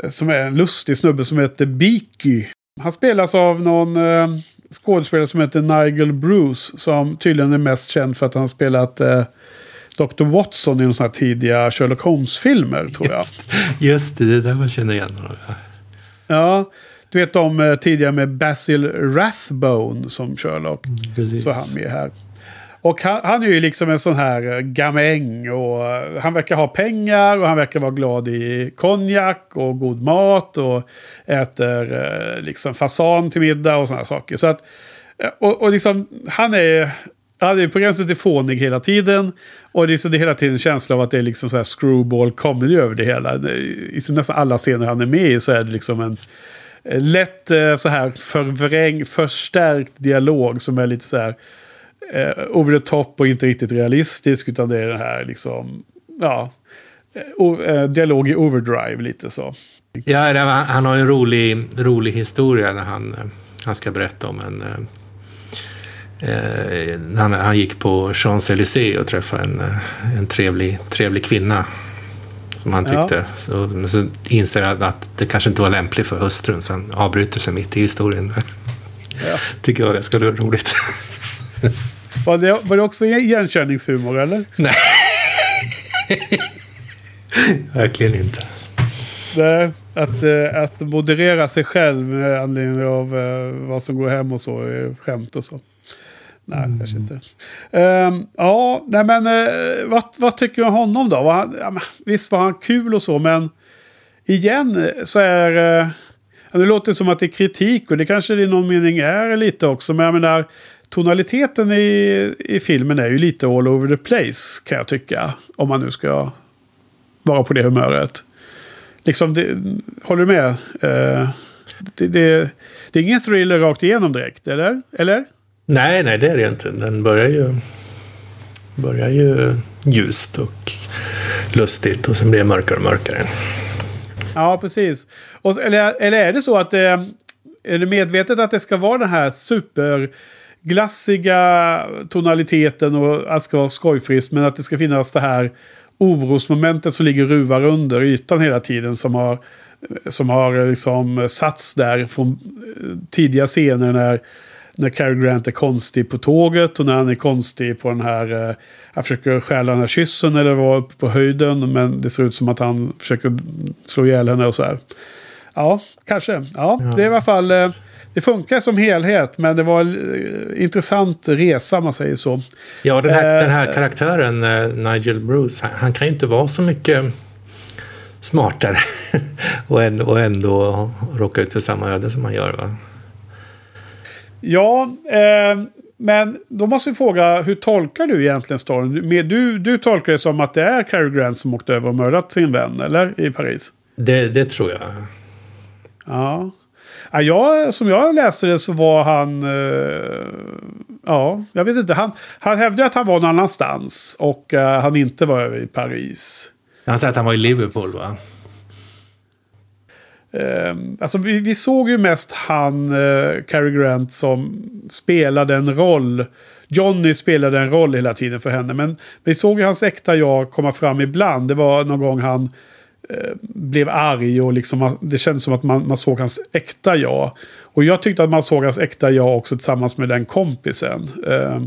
eh, som är en lustig snubbe som heter Beaky. Han spelas av någon eh, skådespelare som heter Nigel Bruce. Som tydligen är mest känd för att han spelat eh, Dr. Watson i de tidiga Sherlock Holmes-filmer tror jag. Just, just det, det är där man känner igen honom. Ja, du vet de eh, tidigare med Basil Rathbone som Sherlock. Mm, så är han med här. Och han, han, är ju liksom en sån här eh, gamäng och eh, han verkar ha pengar och han verkar vara glad i konjak och god mat och äter eh, liksom fasan till middag och sådana saker. Så att, och, och liksom, han är, han är på gränsen till fånig hela tiden. Och liksom det är hela tiden en känsla av att det är liksom så här screwball comedy över det hela. I liksom nästan alla scener han är med i så är det liksom en lätt så här förvräng, förstärkt dialog som är lite så här eh, over the top och inte riktigt realistisk. Utan det är den här liksom, ja, eh, dialog i overdrive lite så. Ja, han, han har en rolig, rolig historia när han, eh, han ska berätta om en... Eh, eh, han, han gick på Champs-Élysées och träffade en, en trevlig, trevlig kvinna. Som han tyckte. Ja. Så, men så inser han att det kanske inte var lämpligt för hustrun. Så han avbryter sig mitt i historien. Ja. Tycker jag var ganska roligt. Var det, var det också igenkänningshumor eller? Nej. Verkligen inte. Det, att, eh, att moderera sig själv med anledning av uh, vad som går hem och så. Är skämt och så. Nej, mm. kanske inte. Um, ja, nej men uh, vad, vad tycker du om honom då? Var han, ja, visst var han kul och så, men igen så är... Uh, det låter som att det är kritik och det kanske i någon mening är lite också. Men jag menar, tonaliteten i, i filmen är ju lite all over the place kan jag tycka. Om man nu ska vara på det humöret. Liksom, det, håller du med? Uh, det, det, det, är ingen thriller rakt igenom direkt, eller? eller? Nej, nej, det är det inte. Den börjar ju, börjar ju ljust och lustigt och sen blir det mörkare och mörkare. Ja, precis. Och, eller, eller är det så att det, eh, är det medvetet att det ska vara den här super glassiga tonaliteten och att det ska vara skojfriskt. Men att det ska finnas det här orosmomentet som ligger ruvar under ytan hela tiden. Som har, som har liksom satts där från tidiga scener när, när Cary Grant är konstig på tåget. Och när han är konstig på den här... Eh, han försöker stjäla den här kyssen eller vara uppe på höjden. Men det ser ut som att han försöker slå ihjäl henne och så här. Ja, kanske. Ja, ja. det är i alla fall... Eh, det funkar som helhet, men det var en eh, intressant resa, om man säger så. Ja, den här, den här eh, karaktären, eh, Nigel Bruce, han, han, kan ju inte vara så mycket smartare och, ändå, och ändå råka ut för samma öde som han gör, va? Ja, eh, men då måste vi fråga, hur tolkar du egentligen storyn? Du, du tolkar det som att det är Cary Grant som åkte över och mördat sin vän, eller? I Paris? Det, det tror jag. Ja. Ja, jag, som jag läste det så var han... Eh, ja, jag vet inte. Han, han hävdade att han var någon annanstans. Och eh, han inte var i Paris. Han säger att han var i Liverpool va? Eh, alltså vi, vi, såg ju mest han, eh, Cary Grant, som spelade en roll. Johnny spelade en roll hela tiden för henne. Men vi såg ju hans äkta jag komma fram ibland. Det var någon gång han blev arg och liksom, det kändes som att man, man såg hans äkta jag. Och jag tyckte att man såg hans äkta jag också tillsammans med den kompisen. Eh,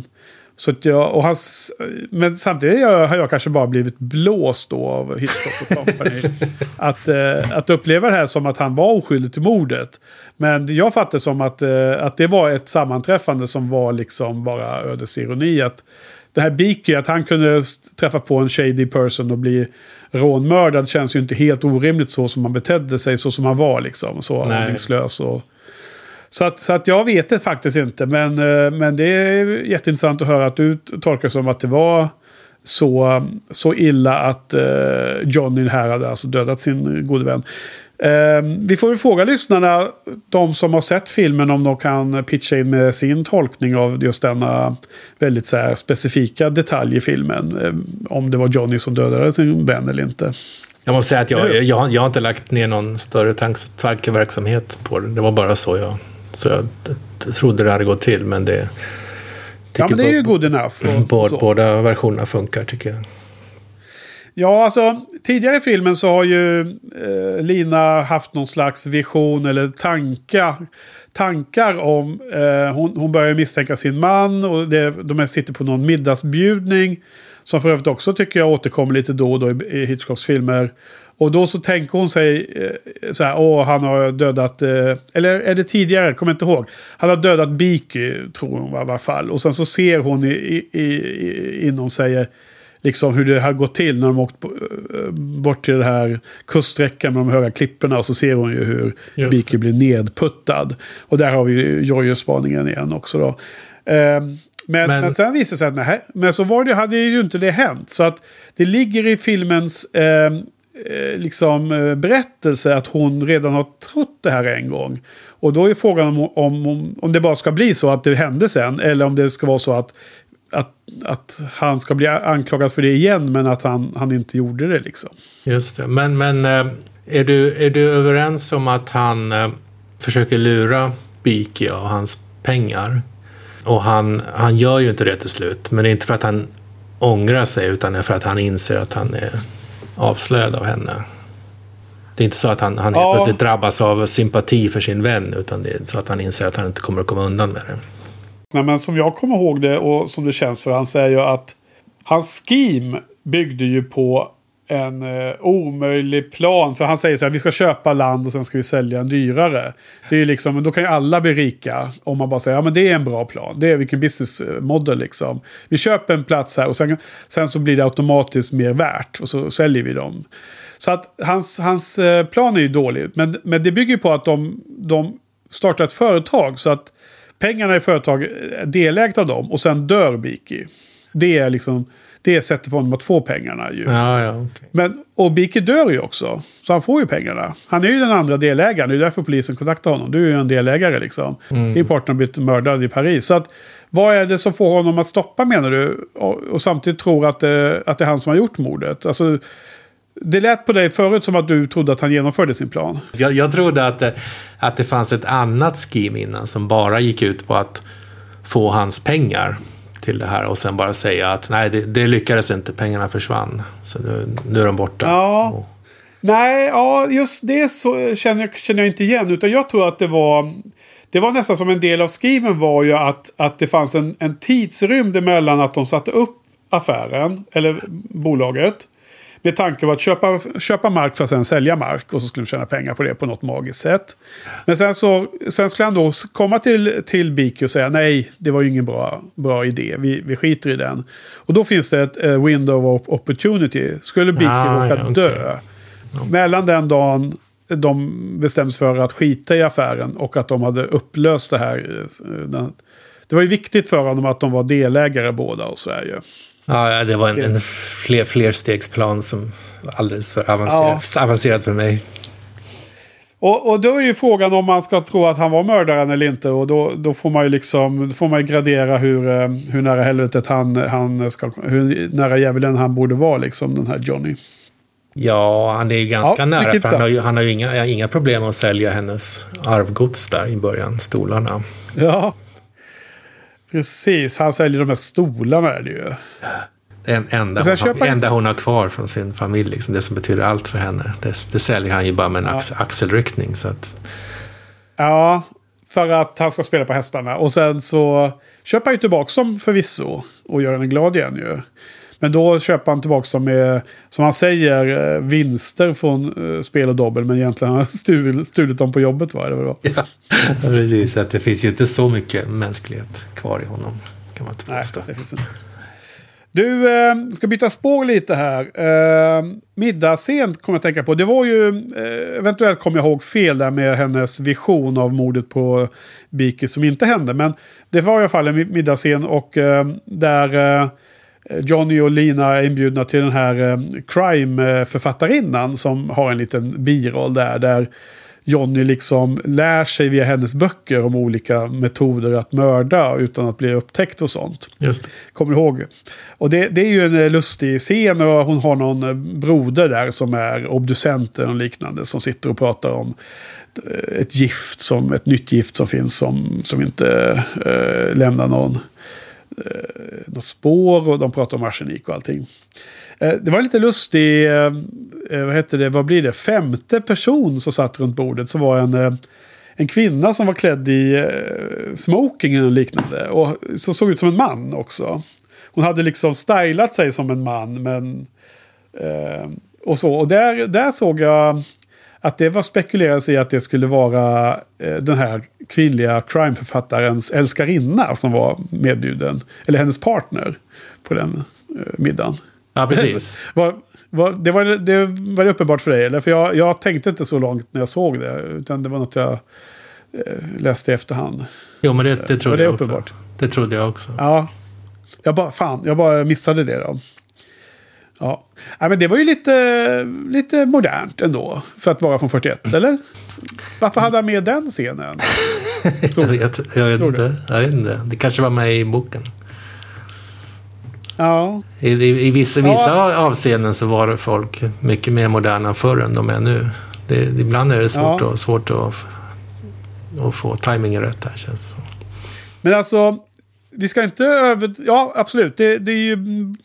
så att jag, och hans, men samtidigt har jag kanske bara blivit blåst då av Hitchcock och Company. att, eh, att uppleva det här som att han var oskyldig till mordet. Men jag fattar som att, eh, att det var ett sammanträffande som var liksom bara ödesironi. Att det här Beaky, att han kunde träffa på en shady person och bli rånmördad känns ju inte helt orimligt så som han betedde sig, så som han var liksom. Så aningslös och så att, så att jag vet det faktiskt inte. Men, eh, men det är jätteintressant att höra att du tolkar som att det var så, så illa att uh, Johnny här hade alltså dödat sin gode vän. Uh, vi får fråga lyssnarna, de som har sett filmen, om de kan pitcha in med sin tolkning av just denna väldigt så här, specifika detalj i filmen. Uh, om det var Johnny som dödade sin vän eller inte. Jag måste säga att jag, jag, jag har inte lagt ner någon större tankeverksamhet på det. Det var bara så jag så jag trodde det hade gått till, men det... Ja, men det är ju good enough. Båda, båda versionerna funkar, tycker jag. Ja, alltså tidigare i filmen så har ju eh, Lina haft någon slags vision eller tankar. Tankar om, eh, hon, hon börjar misstänka sin man och det, de sitter på någon middagsbjudning. Som för övrigt också tycker jag återkommer lite då och då i, i Hitchcocks filmer. Och då så tänker hon sig eh, så här, åh han har dödat, eh, eller är det tidigare, kommer inte ihåg. Han har dödat Biki tror hon i alla fall. Och sen så ser hon i, i, i, inom sig eh, liksom hur det har gått till när de åkt eh, bort till det här kuststräckan med de höga klipporna. Och så ser hon ju hur Just. Blir nedputtad. Och där har vi Jojo-spaningen igen också då. Eh, men, men, men sen visade det sig att nej, men så var det, hade ju inte det hänt. Så att det ligger i filmens eh, Eh, liksom, eh, berättelse att hon redan har trott det här en gång. Och då är frågan om, om, om det bara ska bli så att det hände sen. Eller om det ska vara så att, att, att han ska bli anklagad för det igen men att han, han inte gjorde det. liksom. Just det. Men, men eh, är, du, är du överens om att han försöker lura Beaky och hans pengar? Och han, han gör ju inte det till slut. Men det är inte för att han ångrar sig utan det är för att han inser att han är avslöjad av henne. Det är inte så att han, han ja. plötsligt drabbas av sympati för sin vän, utan det är så att han inser att han inte kommer att komma undan med det. Nej, men som jag kommer ihåg det och som det känns för han säger ju att hans scheme byggde ju på en eh, omöjlig plan. För han säger så här, vi ska köpa land och sen ska vi sälja en dyrare. Det är liksom, då kan ju alla bli rika. Om man bara säger, ja men det är en bra plan. Det är vilken business model liksom. Vi köper en plats här och sen, sen så blir det automatiskt mer värt. Och så säljer vi dem. Så att hans, hans eh, plan är ju dålig. Men, men det bygger på att de, de startar ett företag. Så att pengarna i företaget är delägt av dem. Och sen dör Biki. Det är liksom det är sättet för honom att få pengarna. Ju. Ja, ja, okay. Men, och Bike dör ju också. Så han får ju pengarna. Han är ju den andra delägaren. Det är därför polisen kontaktar honom. Du är ju en delägare liksom. Mm. Din partner har blivit mördad i Paris. Så att, vad är det som får honom att stoppa menar du? Och, och samtidigt tror att, det, att det är han som har gjort mordet. Alltså, det lät på dig förut som att du trodde att han genomförde sin plan. Jag, jag trodde att det, att det fanns ett annat scheme innan som bara gick ut på att få hans pengar till det här och sen bara säga att nej, det, det lyckades inte, pengarna försvann. Så nu, nu är de borta. Ja. Och... Nej, ja, just det så känner jag, känner jag inte igen. Utan jag tror att det var... Det var nästan som en del av skriven var ju att, att det fanns en, en tidsrymd emellan att de satte upp affären, eller bolaget. Med tanke på att köpa, köpa mark för att sen sälja mark. Och så skulle de tjäna pengar på det på något magiskt sätt. Men sen, så, sen skulle han då komma till, till Biki och säga nej, det var ju ingen bra, bra idé. Vi, vi skiter i den. Och då finns det ett uh, window of opportunity. Skulle Biki ah, råka ja, dö. Okay. Mellan den dagen de bestäms för att skita i affären och att de hade upplöst det här. Eh, den, det var ju viktigt för honom att de var delägare båda och så är ju. Ja, det var en, en fler, flerstegsplan som var alldeles för avancerad, ja. avancerad för mig. Och, och då är ju frågan om man ska tro att han var mördaren eller inte. Och då, då får man ju liksom, får man gradera hur, eh, hur nära helvetet han, han ska, hur nära djävulen han borde vara liksom, den här Johnny. Ja, han är ju ganska Ja, nära. För han har ju, han har ju inga, inga problem att sälja hennes arvgods där i början, stolarna. Ja. Precis, han säljer de här stolarna är det ju. Det en, enda, sen hon har, enda hon har kvar från sin familj, liksom, det som betyder allt för henne. Det, det säljer han ju bara med en ax, axelryckning. Så att, Ja, för att han ska spela på hästarna. Och sen så köper han ju tillbaka dem förvisso. Och gör henne glad igen ju. Men då köper han tillbaka dem med, som han säger, eh, vinster från eh, spel och dobbel. Men egentligen har han stulit, stulit dem på jobbet va? Eller vad ja, precis. Att det finns ju inte så mycket mänsklighet kvar i honom. Kan man inte påstå. inte. Du, eh, ska byta spår lite här. Eh, middagsscen kommer jag tänka på. Det var ju, eh, eventuellt kommer jag ihåg fel där med hennes vision av mordet på Beaky som inte hände. Men det var i alla fall en mi- middagsscen och eh, där eh, Johnny och Lina är inbjudna till den här eh, crime-författarinnan som har en liten biroll där. Där Johnny liksom lär sig via hennes böcker om olika metoder att mörda utan att bli upptäckt och sånt. Just. Kommer du ihåg? Och det, det är ju en eh, lustig scen och hon har någon eh, broder där som är obducent eller liknande som sitter och pratar om eh, ett gift, som, ett nytt gift som finns som, som inte eh, lämnar någon, eh, något spår och de pratar om arsenik och allting. Eh, det var lite lustig, eh, eh, vad heter det, vad blir det, femte person som satt runt bordet som var en eh, en kvinna som var klädd i eh, smoking eller liknande. Och som såg ut som en man också. Hon hade liksom stylat sig som en man. Men, eh, och så. Och där, där såg jag att det var spekulerats i att det skulle vara eh, den här kvinnliga crimeförfattarens älskarinna som var medbjuden. Eller hennes partner på den eh, middagen. Ja, precis. Var, var, det, var, det var det uppenbart för dig? Eller? För jag, jag tänkte inte så långt när jag såg det. Utan det var något jag eh, läste i efterhand. Jo, men det, det trodde det jag också. uppenbart? Det trodde jag också. Ja. Jag bara, fan, jag bara missade det då. Ja. Nej, men det var ju lite, lite modernt ändå. För att vara från 41, eller? Varför hade han med den scenen? Jag vet, jag vet inte. Jag vet inte. Det kanske var med i boken. Ja, I, i, i vissa, Ja. vissa avseenden så var folk mycket mer moderna förr än de är nu. Det, ibland är det svårt, Ja. att, svårt att, att få tajmingen rätt här känns det som. men alltså. Vi ska inte över... Ja, absolut. Det, det är ju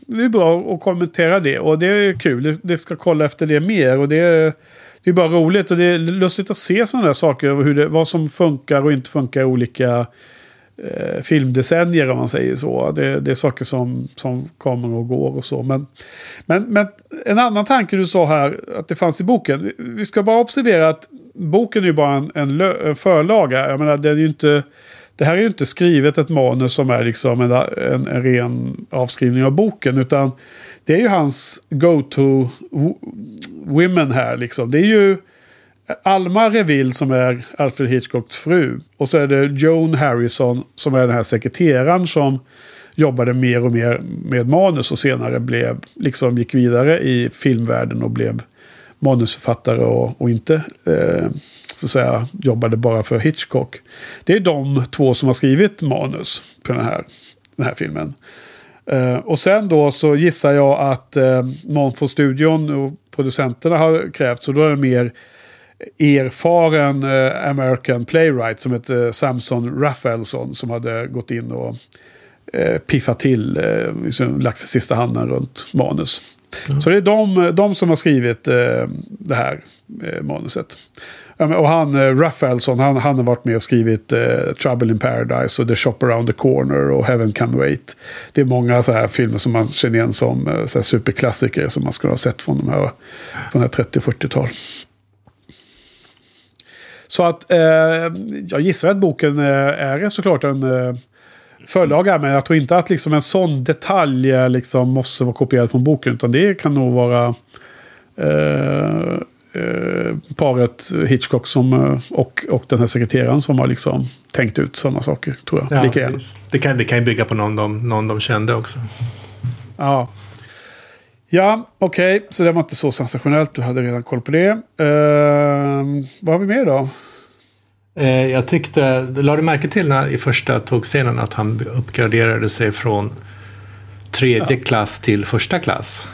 det är bra att kommentera det. Och det är kul. Det, det ska kolla efter det mer. Och det är, det är bara roligt. Och det är lustigt att se sådana där saker. Hur det, vad som funkar och inte funkar i olika eh, filmdecennier om man säger så. Det, det är saker som, som kommer och går och så. Men, men, men en annan tanke du sa här att det fanns i boken. Vi- Vi ska bara observera att boken är ju bara en, en, lö, en förlaga. Jag menar, det är ju inte... Det här är ju inte skrivet ett manus som är liksom en, en, en ren avskrivning av boken. Utan det är ju hans go-to women här liksom. Det är ju Alma Reville som är Alfred Hitchcocks fru. Och så är det Joan Harrison som är den här sekreteraren som jobbade mer och mer med manus och senare blev, liksom gick vidare i filmvärlden och blev manusförfattare och, och inte eh, så att säga jobbade bara för Hitchcock. Det är de två som har skrivit manus på den här, den här filmen. Eh, och sen då så gissar jag att eh, någon från studion och producenterna har krävt. Så då är det mer erfaren eh, American playwright som heter Samson Raphaelson som hade gått in och eh, piffat till, eh, liksom lagt sista handen runt manus. Så det är de, de som har skrivit eh, det här eh, manuset. Och han, eh, han, han har varit med och skrivit eh, Trouble in Paradise och The Shop Around the Corner och Heaven Can Wait. Det är många så här filmer som man känner igen som eh, så här superklassiker som man skulle ha sett från de här, från här 30-40-tal. Så att eh, jag gissar att boken eh, är såklart en eh, förlaga. Men jag tror inte att liksom en sån detalj eh, liksom måste vara kopierad från boken. Utan det kan nog vara eh, paret Hitchcock som, eh, och, och den här sekreteraren som har liksom tänkt ut sådana saker. Tror jag. Ja, Lika gärna. precis. det, kan, det kan ju bygga på någon de, någon de kände också. Ja. Ja, okej. Så det var inte så sensationellt. Du hade redan koll på det. Eh, vad har vi mer då? Eh, jag tyckte, lade du märke till när, i första tågscenen att han uppgraderade sig från tredje ja. klass till första klass?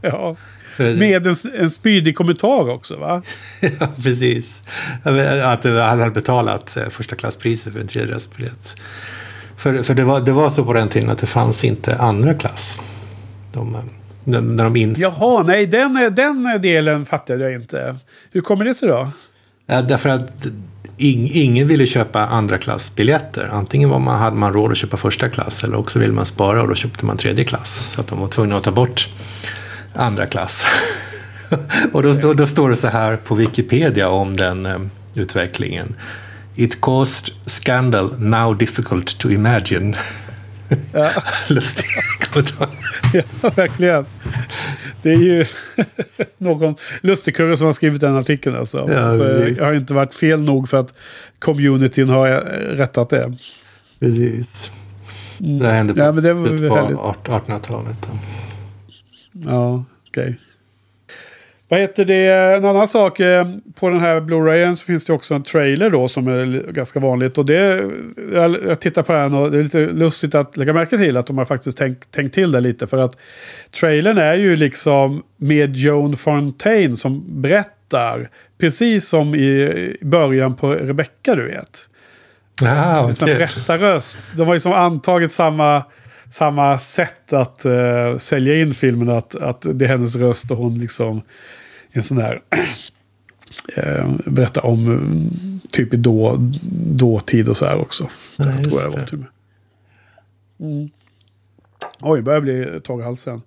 Ja. Med en, en spydig kommentar också va? ja, precis. Att han hade betalat eh, första klasspriset för en tredjedelsbiljett. För, för det, var, det var så på den tiden att det fanns inte andra klass. De, när de in... Jaha, nej den, den delen fattade jag inte. Hur kommer det sig då? Ja, därför att ing, ingen ville köpa andra klassbiljetter. Antingen var man, hade man råd att köpa första klass eller också ville man spara och då köpte man tredje klass. Så att de var tvungna att ta bort andra klass. och då, då, då, står det så här på Wikipedia om den eh, utvecklingen. It caused scandal now difficult to imagine. Ja. Lustig kommentar. Ja, verkligen. Det är ju någon lustigkurre som har skrivit den artikeln. Alltså. Ja, så det har inte varit fel nog för att communityn har rättat det. Precis. Det hände på, ja, på 1800-talet. Ja, okej. Okay. Vad heter det? En annan sak. Eh, på den här Blu-rayen så finns det också en trailer då som är ganska vanligt. Och det, jag, tittar på den och det är lite lustigt att lägga märke till att de har faktiskt tänkt, tänkt till det lite. För att trailern är ju liksom med Joan Fontaine som berättar. Precis som i början på Rebecca du vet. Ah, okay. En berättarröst. De har ju som antagit samma samma sätt att uh, sälja in filmen. Att, att det är hennes röst och hon liksom en sån där uh, berätta om um, typ i då, dåtid och så här också. Ja, tror jag var, typ. mm. Oj, börjar bli i halsen.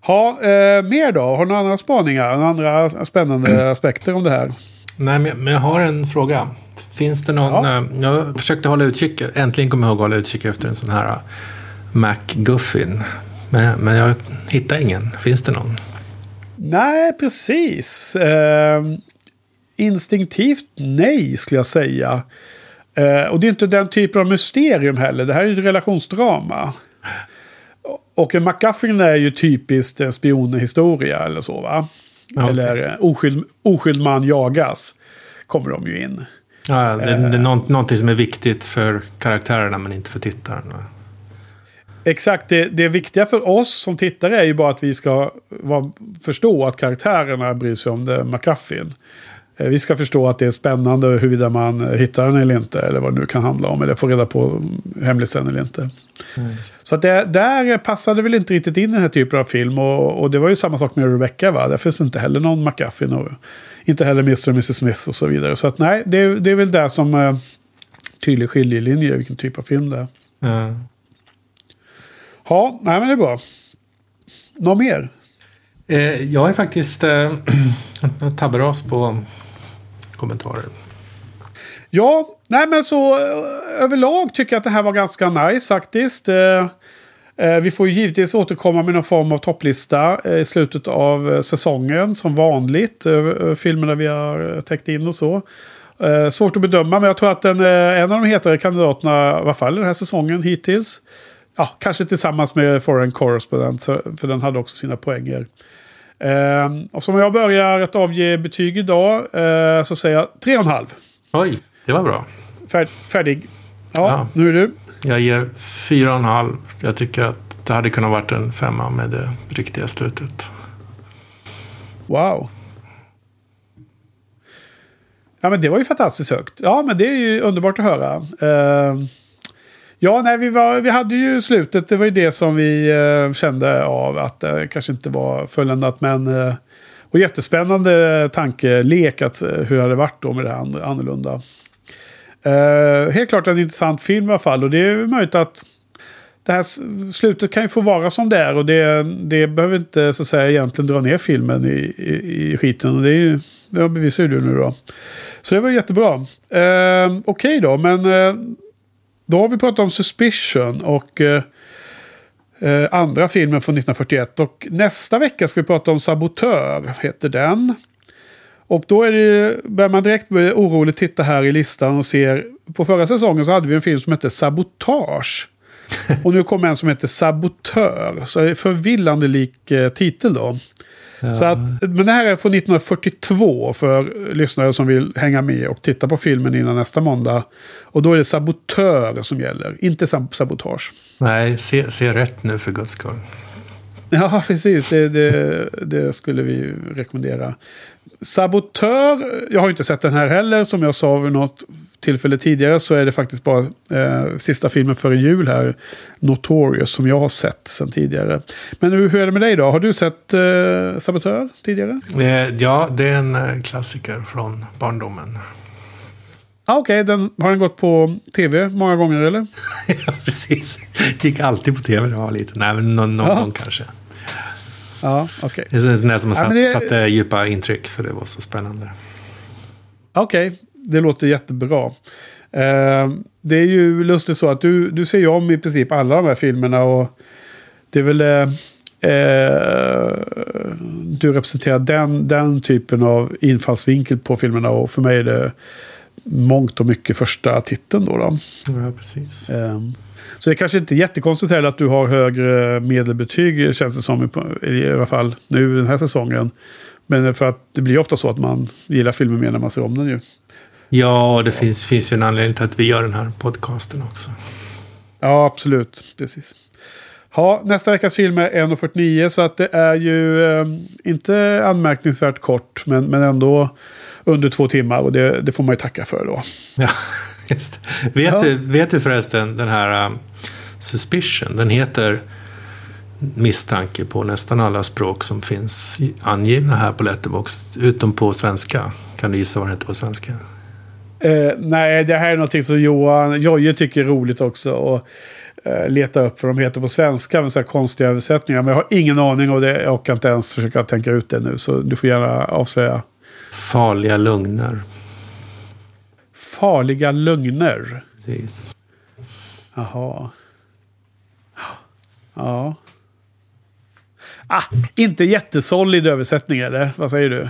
Ha, eh, mer då? Har du några andra spaningar? Några andra spännande mm. aspekter om det här? Nej, men jag har en fråga. Finns det någon... Ja. Jag försökte hålla utkik, äntligen kommer jag ihåg att hålla utkik efter en sån här MacGuffin. Men, men jag hittar ingen. Finns det någon? Nej, precis. Eh, instinktivt nej, skulle jag säga. Eh, och det är inte den typen av mysterium heller. Det här är ju ett relationsdrama. Och en MacGuffin är ju typiskt en spionhistoria eller så va? Okay. Eller eh, oskyldig oskyldig man jagas. Kommer de ju in. Ja, det, det är eh. någonting som är viktigt för karaktärerna men inte för tittaren. Va? Exakt, det, det viktiga för oss som tittare är ju bara att vi ska var, förstå att karaktärerna bryr sig om det McCuffin. Eh, vi ska förstå att det är spännande huruvida man hittar den eller inte. Eller vad det nu kan handla om. Eller får reda på hemlisen eller inte. Mm. Så att det, där passade väl inte riktigt in den här typen av film. Och, och det var ju samma sak med Rebecca. Va? Där finns inte heller någon McGuffin. Och inte heller Mr. och Mrs. Smith och så vidare. Så att nej, det, det är väl där som eh, tydlig skiljelinje. Vilken typ av film det är. Mm. Ja, nej men det är bra. Något mer? Eh, jag är faktiskt eh, tabberas på kommentarer. Ja, nej men så eh, överlag tycker jag att det här var ganska nice faktiskt. Eh, eh vi får ju givetvis återkomma med någon form av topplista eh, i slutet av säsongen som vanligt. filmerna vi har täckt in och så. svårt att bedöma men jag tror att den, en av de hetare kandidaterna, i alla fall den här säsongen hittills, ja, kanske tillsammans med Foreign Correspondent, för den hade också sina poänger. Eh, och som jag börjar att avge betyg idag eh, så säger jag 3,5. Oj, det var bra. Fär, färdig. Ja, ja, nu är du. Jag ger 4,5. Jag tycker att det hade kunnat varit en femma med det riktiga slutet. Wow. Ja, men det var ju fantastiskt högt. Ja, men det är ju underbart att höra. Uh, Ja, nej, vi, var, vi hade ju slutet. Det var ju det som vi eh, kände av att det kanske inte var fulländat. Men eh, och jättespännande tankelek att, eh, hur det hade varit då med det här annorlunda. Eh, helt klart en intressant film i alla fall. Och det är möjligt att det här slutet kan ju få vara som det är. Och det, det behöver inte så att säga egentligen dra ner filmen i, i, i skiten. Och det, är ju, det bevisar ju du nu då. Så det var jättebra. Eh, Okej okay då, men eh, då har vi pratat om Suspicion och eh, eh andra filmen från 1941. Och nästa vecka ska vi prata om Sabotör, heter den. Och då är det, börjar man direkt bli oroligt titta här i listan och ser... På förra säsongen så hade vi en film som hette Sabotage. Och nu kommer en som heter Sabotör. Så det är förvillande lik eh, titel då. Ja. Så att, men det här är från 1942 för lyssnare som vill hänga med och titta på filmen innan nästa måndag. Och då är det sabotör som gäller, inte sab sabotage. Nej, se, se rätt nu för guds skull. Ja, precis. Det, det, det skulle vi rekommendera. Sabotör, jag har inte sett den här heller. Som jag sa vid något tillfälle tidigare så är det faktiskt bara eh, sista filmen före jul här. Notorious som jag har sett sedan tidigare. Men hur, hur är det med dig då? Har du sett eh, Sabotör tidigare? Eh, Ja, det är en eh, klassiker från barndomen. Ah, Okej, den har den gått på tv många gånger eller? ja, precis. Gick alltid på tv när jag var liten. Nej, men någon, någon Ja. gång kanske. Ja, okej. Det är det som har Ja, satt, men det- satte djupa intryck, för det var så spännande. Okej, det låter jättebra. Eh, det är ju lustigt så att du, du ser ju om i princip alla de här filmerna och det är väl... Eh, eh, du representerar den, den typen av infallsvinkel på filmerna och för mig är det mångt och mycket första titeln då. då. Ja, precis. Ehm, Så det är kanske inte jättekonstigt heller att du har högre medelbetyg känns det som i- i alla fall nu den här säsongen. Men för att det blir ofta så att man gillar filmen mer när man ser om den ju. Ja, och det finns, finns ju en anledning till att vi gör den här podcasten också. Ja, absolut. Precis. Ja, nästa veckas film är 1.49 så att det är ju eh, inte anmärkningsvärt kort men, men ändå under två timmar och det, det får man ju tacka för då. Ja, just. Vet, Ja. du, vet du förresten den här um, Suspicion? Den heter misstanke på nästan alla språk som finns angivna här på Letterboxd. Utom på svenska. Kan du gissa vad den heter på svenska? Eh, nej, det här är någonting som Johan Jojje tycker är roligt också. Och, eh, leta upp för de heter på svenska med så här konstiga översättningar. Men jag har ingen aning och det, jag orkar inte ens försöka tänka ut det nu. Så du får gärna avslöja. Farliga lugner. Farliga lögner. Precis. Jaha. Ja. Ah, inte jättesolid översättning eller? Vad säger du?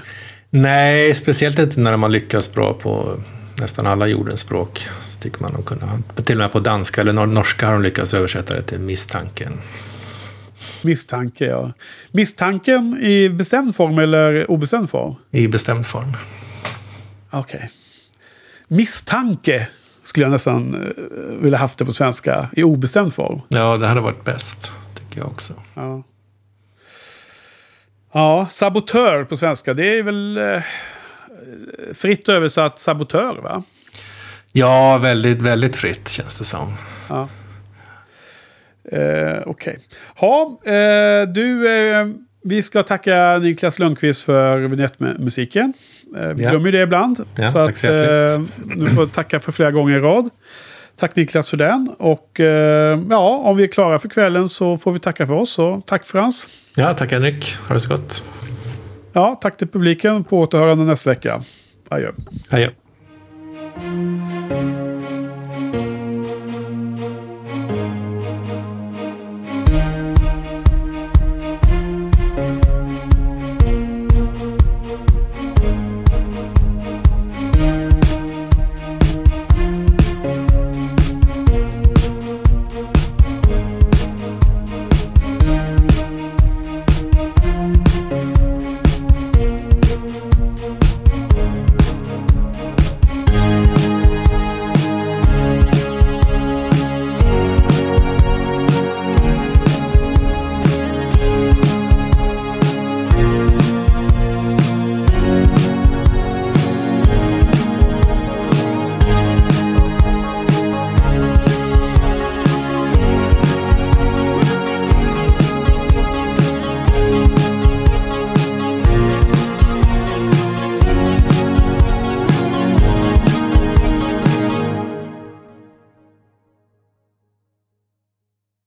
Nej, speciellt inte när man lyckas bra på nästan alla jordens språk. Så tycker man de kunde ha. Till och med på danska eller nor- norska har de lyckats översätta det till misstanken. Misstanke, ja. Misstanken i bestämd form eller obestämd form? I bestämd form. Okej. Misstanke skulle jag nästan uh, vilja haft det på svenska i obestämd form. Ja, det hade varit bäst. Tycker jag också. Ja. Ja, sabotör på svenska. Det är väl eh, fritt översatt sabotör, va? Ja, väldigt, väldigt fritt känns det som. Ja. Eh, Okej. Ja, eh, du, eh, vi ska tacka Niklas Lundqvist för vignettmusiken. Eh, vi Ja. glömmer ju det ibland. Ja, så att, eh, nu får tacka för flera gånger i rad. Tack Niklas för den. Och eh, ja, om vi är klara för kvällen så får vi tacka för oss. Så tack Frans. Ja, tack Henrik. Ha det så gott. Ja, tack till publiken. På återhörande nästa vecka. Adjö. Adjö.